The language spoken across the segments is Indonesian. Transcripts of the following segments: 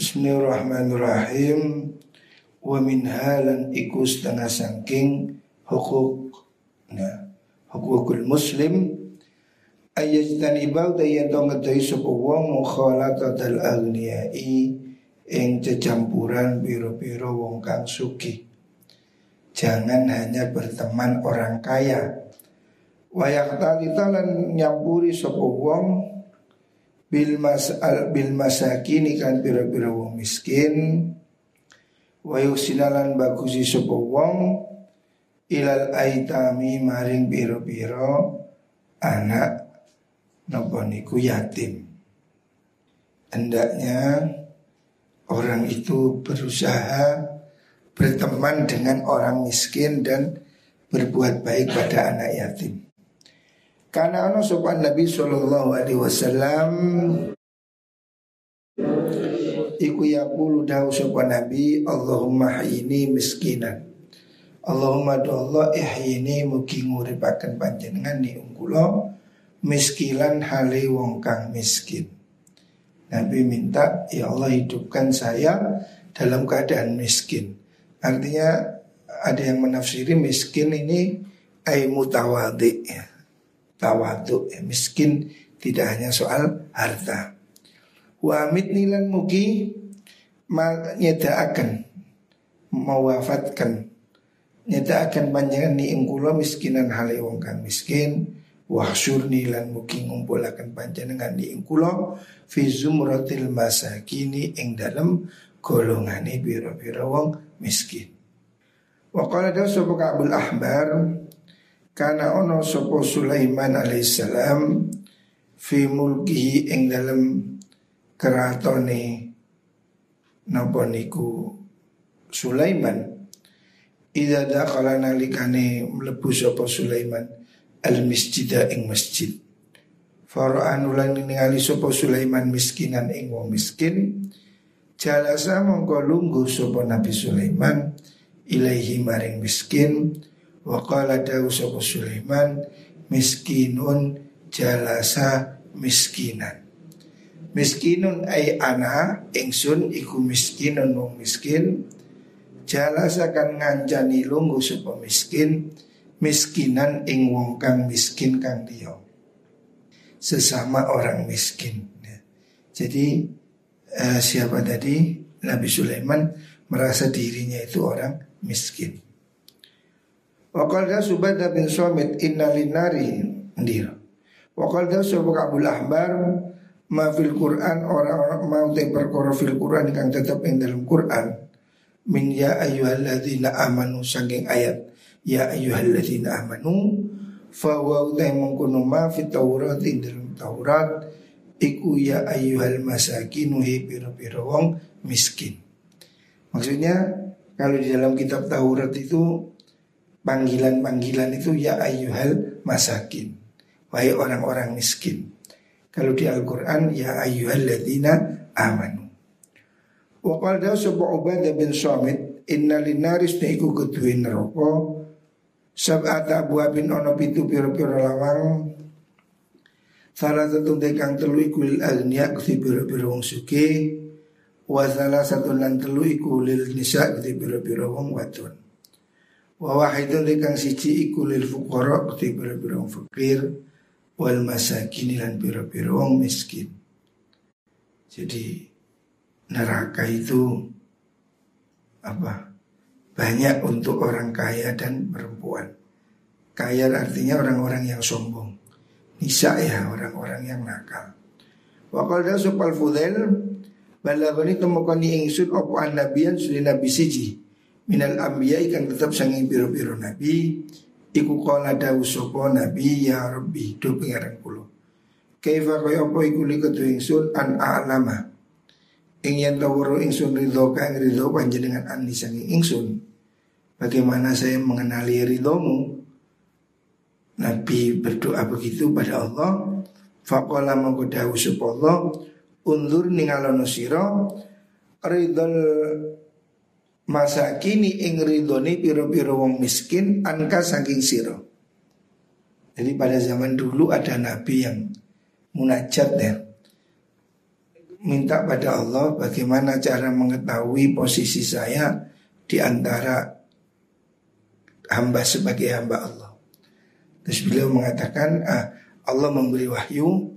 Bismillahirrahmanirrahim. Wa min halan iku setengah sangking hukuk nah, Hukukul muslim. Ayajtanibau daya dong ngetai sopa wong Mukhalatatal agniyai Ing cecampuran biro-biro wong kang suki Jangan hanya berteman orang kaya. Wayak talitalan nyampuri sopa wong bil masal bil masakin kan pira-pira wong miskin. Wa yusinalan bagusi sapa wong ilal aitami maring pira-pira anak napa niku yatim. Hendaknya orang itu berusaha berteman dengan orang miskin dan berbuat baik pada anak yatim karena ono sopan Nabi Shallallahu Alaihi Wasallam Iku yakulu dahu sopan Nabi Allahumma ini miskinan Allahumma do Allah ihyini mugi nguripaken panjenengan ni ungkulo miskilan hale wong kang miskin. Nabi minta ya Allah hidupkan saya dalam keadaan miskin. Artinya ada yang menafsiri miskin ini ay mutawadi ya tawadu ya, miskin tidak hanya soal harta. Wa nilan mugi nyedaaken mewafatkan nyedaaken panjangan ni ingkulo miskinan hale wong kang miskin wahsyur nilan mugi ngumpulaken panjenengan ni ingkulo fi zumratil masakini ing dalem golongane biro-biro wong miskin. Wa qala dawu Abdul Ahbar karena ono sopo Sulaiman alaihissalam fi mulkihi ing dalam keratone napa niku Sulaiman. Ida dakhala nalikane mlebu sapa Sulaiman al masjida ing masjid. Fara'an ulan ningali sapa Sulaiman miskinan ing wong miskin Jalasa mongko lungguh sapa Nabi Sulaiman ilaihi maring miskin Wa qala dawu sapa Sulaiman miskinun jalasa miskinan. Miskinun ay ana ingsun iku miskinun wong miskin. Jalasa kan ngancani lunggu sapa miskin miskinan ing wong kang miskin kang dia sesama orang miskin. Jadi eh, siapa tadi? Nabi Sulaiman merasa dirinya itu orang miskin Wakal dah Subadah bin Somit inna linari ndir. Wakal dah Subak Abdul Ahbar ma fil Quran orang-orang mau te perkara fil Quran kang tetap ing dalam Quran min ya ayyuhalladzina amanu saking ayat ya ayyuhalladzina amanu fa wa utai mengkono ma fit Taurat ing dalam Taurat iku ya ayyuhal masakinu hi pira-pira wong miskin. Maksudnya kalau di dalam kitab Taurat itu panggilan-panggilan itu ya ayyuhal masakin. Wahai orang-orang miskin. Kalau di Al-Quran ya ayyuhal ladina amanu. Wa qala dawu sapa Ubadah bin Samit inna linaris iku kedue neraka sab'ata bin ono pitu pira-pira lawang Salah satu dekang telu iku lil agniya kuti pira-pira wong suke Wa salah satu lan telu iku lil nisa kuti pira-pira wong wadon Wa wahidun kang siji iku lil fuqara kuti pira-pira fakir wal masakin lan pira-pira wong miskin. Jadi neraka itu apa? Banyak untuk orang kaya dan perempuan. Kaya artinya orang-orang yang sombong. Nisa ya orang-orang yang nakal. Wa qala supal fudel balagani temukani ingsun an nabiyan suli nabi siji minal ambiya ikan tetap sanging biro-biro nabi. Iku kala dawu sapa nabi ya rabbi do pengaran kula. Kaifa kaya apa iku liketu ingsun? An a'lama. Ing yen tawuru ingsun ridho kang ridho panjenengan an sanging ingsun. Bagaimana saya mengenali ridhomu? Nabi berdoa begitu pada Allah. Faqala mongko dawu sapa Allah undur ningalono sira. Ridhol masa kini ing ridhoni piro-piro wong miskin angka saking siro. Jadi pada zaman dulu ada nabi yang munajat ya. minta pada Allah bagaimana cara mengetahui posisi saya di antara hamba sebagai hamba Allah. Terus beliau mengatakan, ah, Allah memberi wahyu,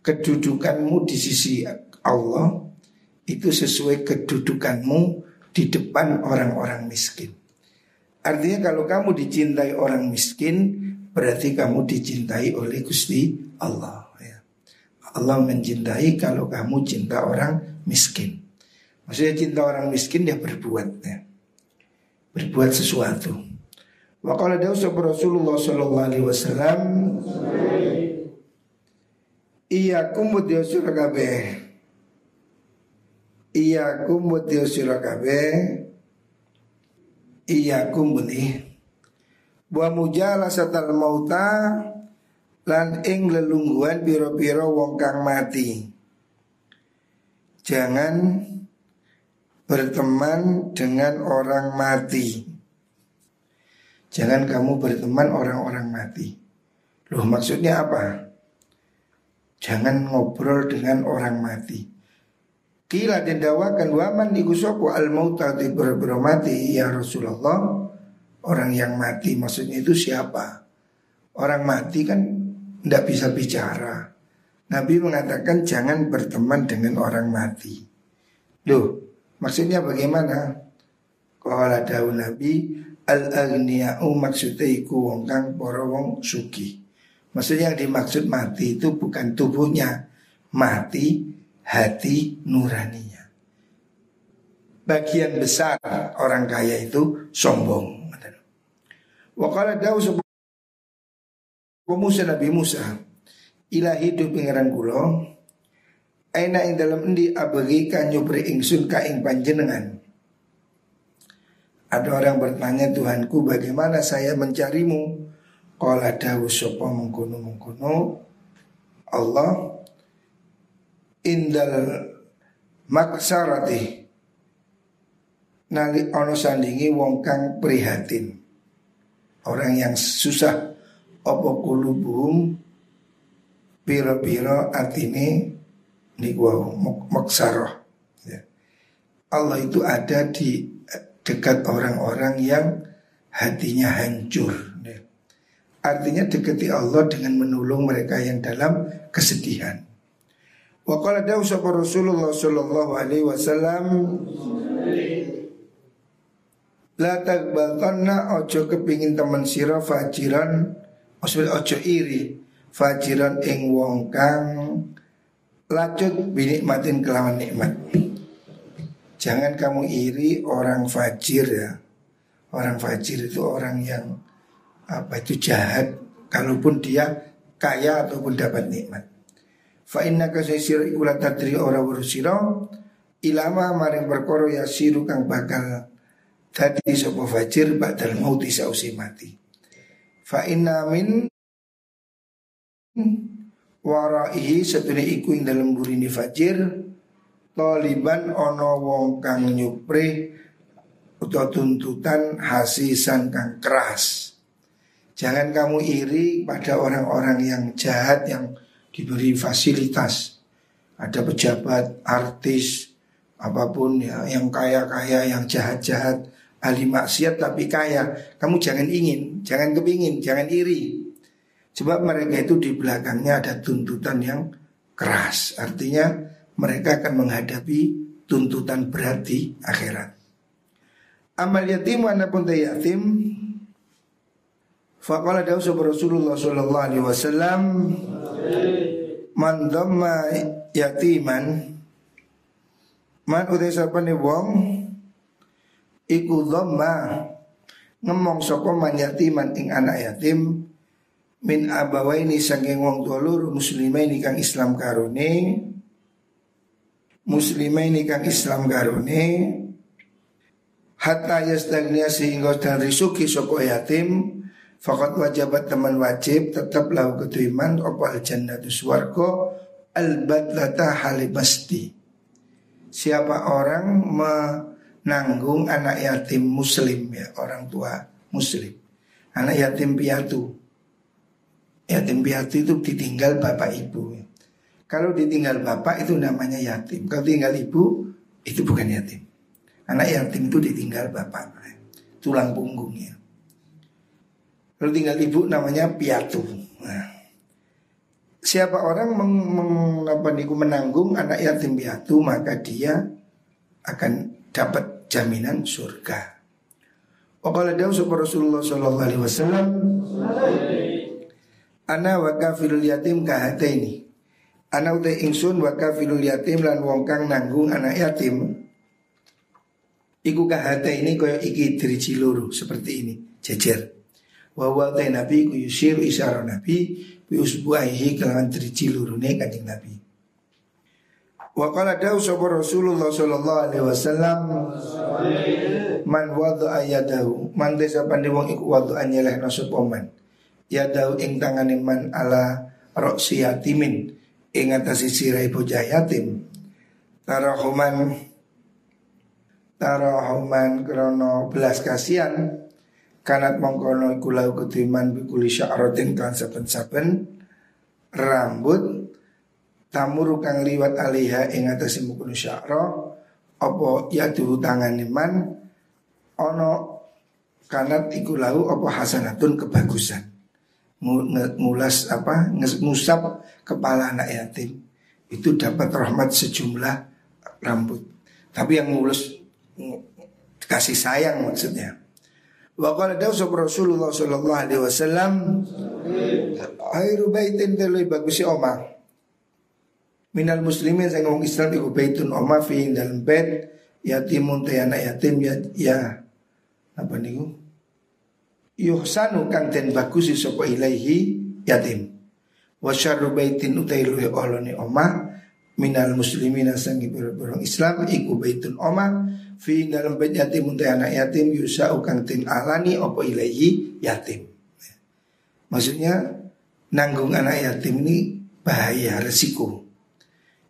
kedudukanmu di sisi Allah itu sesuai kedudukanmu di depan orang-orang miskin. Artinya kalau kamu dicintai orang miskin, berarti kamu dicintai oleh Gusti Allah. Allah mencintai kalau kamu cinta orang miskin. Maksudnya cinta orang miskin dia berbuat ya. Berbuat sesuatu. Wa qala Rasulullah sallallahu alaihi wasallam Iyakum sira kabeh. Iyakum mudya sira kabeh. Iyakum buni. Wa mujalasatal mauta lan ing lelungguan piro-piro wong kang mati. Jangan berteman dengan orang mati. Jangan kamu berteman orang-orang mati. Loh maksudnya apa? Jangan ngobrol dengan orang mati. Kila dendawakan waman ikusoku al mauta di mati ya Rasulullah. Orang yang mati maksudnya itu siapa? Orang mati kan tidak bisa bicara. Nabi mengatakan jangan berteman dengan orang mati. Loh, maksudnya bagaimana? Kalau daun Nabi al aghniyau maksudnya iku wong kang para wong suki. Maksudnya yang dimaksud mati itu bukan tubuhnya, mati hati nuraninya. Bagian besar orang kaya itu sombong. Wakala Daud Wa Musa Nabi Musa ila hidup pengiran kula aina ing dalam endi abagi ka nyupri ingsun ka ing panjenengan ada orang bertanya Tuhanku bagaimana saya mencarimu Qala dawu sapa mengkono mengkono Allah indal maksarati nali ono sandingi wong kang prihatin orang yang susah apa kulubuhum piro-piro artine niku maksaroh ya. Allah itu ada di dekat orang-orang yang hatinya hancur ya. Artinya dekati Allah dengan menolong mereka yang dalam kesedihan. Wa qala Rasulullah sallallahu alaihi wasallam La takbatanna ojo kepingin teman sira fajiran Maksudnya ojo iri Fajiran ing wong kang Lacut binikmatin kelawan nikmat. Jangan kamu iri orang fajir ya. Orang fajir itu orang yang Apa itu jahat Kalaupun dia kaya ataupun dapat nikmat Fa inna kasaisir ikulat tadri ora urusiro Ilama maring perkoro ya siru kang bakal Tadi sopo fajir badal mauti sausi mati Fa inna min waraihi setune iku ing dalem burine fajir taliban ono wong kang nyupre utawa tuntutan hasisan kang keras. Jangan kamu iri pada orang-orang yang jahat yang diberi fasilitas. Ada pejabat, artis, apa pun ya, yang kaya-kaya, yang jahat-jahat ahli maksiat tapi kaya, kamu jangan ingin, jangan kepingin, jangan iri. Sebab mereka itu di belakangnya ada tuntutan yang keras. Artinya mereka akan menghadapi tuntutan berat akhirat. Amal yatim pun yatim Faqala dawsa Rasulullah sallallahu Man dhamma yatiman. Man utai sapane wong iku dhamma. Ngemong sapa man yatiman ing anak yatim. Min abawaini saking wong tua lur muslimaini kang Islam karone. Muslimaini kang Islam karone. Hatta yastagnia sehingga dan risuki soko yatim fakat wajabat teman wajib tetap lau ketuiman opa al jannatu suwargo al badlata halibasti siapa orang me nanggung anak yatim muslim ya orang tua muslim anak yatim piatu yatim piatu itu ditinggal bapak ibu Kalau ditinggal bapak itu namanya yatim. Kalau tinggal ibu itu bukan yatim. Anak yatim itu ditinggal bapak, tulang punggungnya. Kalau tinggal ibu namanya piatu. Nah, siapa orang meng, meng, apa, menanggung anak yatim piatu maka dia akan dapat jaminan surga. Wakala dawu Rasulullah sallallahu alaihi wasallam Ana wa yatim kahataini Ana utai ingsun wa kafilul yatim lan wong kang nanggung anak yatim Iku kahataini kaya iki driji loro seperti ini jejer Wa wa nabi ku yusiru isyara nabi Bi usbuaihi kelawan driji lorone kanjeng nabi. Wa qala dawu Rasulullah sallallahu alaihi wasallam Man wadu ayadahu Man desa pandi wong iku wadu anyeleh nasub oman Yadahu ing tangane man ala roksi yatimin Ing atasi sirai bocah yatim. Tarahuman Tarahuman krono belas kasihan Kanat mongkono iku lau kutiman Bikuli sya'rotin kan saben-saben. Rambut Tamuru kang liwat aliha ing atasi mukunu sya'ro Opo yatuhu tangane man? Ono kanat iku lahu apa hasanatun kebagusan. Ngulas apa ngusap kepala anak yatim. Itu dapat rahmat sejumlah rambut. Tapi yang ngulus kasih sayang maksudnya Wa qala dawsab Rasulullah sallallahu alaihi wasallam Airu baitin telu bagusi oma Minal muslimin sing wong Islam iku baitun oma fi dalam bait yatimun te anak yatim ya, ya apa niku? Yuhsanu kang den bagus sapa ilaihi yatim. Wa syarru baitin utai luwe olone omah minal muslimina sangi berborong Islam iku baitun omah fi dalam bait yatim untuk anak yatim yusa kang den alani apa ilaihi yatim. Maksudnya nanggung anak yatim ini bahaya resiko.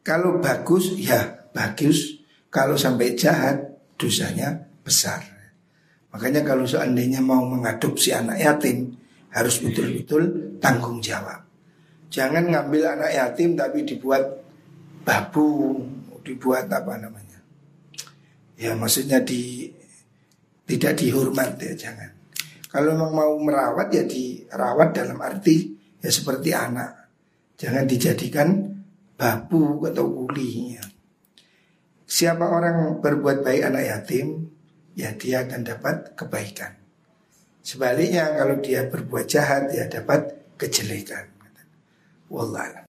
Kalau bagus ya bagus. Kalau sampai jahat dosanya besar. Makanya kalau seandainya mau mengadopsi anak yatim harus betul-betul tanggung jawab. Jangan ngambil anak yatim tapi dibuat babu, dibuat apa namanya? Ya maksudnya di tidak dihormat ya jangan. Kalau memang mau merawat ya dirawat dalam arti ya seperti anak. Jangan dijadikan babu atau uli. Ya. Siapa orang berbuat baik anak yatim ya dia akan dapat kebaikan. Sebaliknya kalau dia berbuat jahat ya dapat kejelekan. Wallah.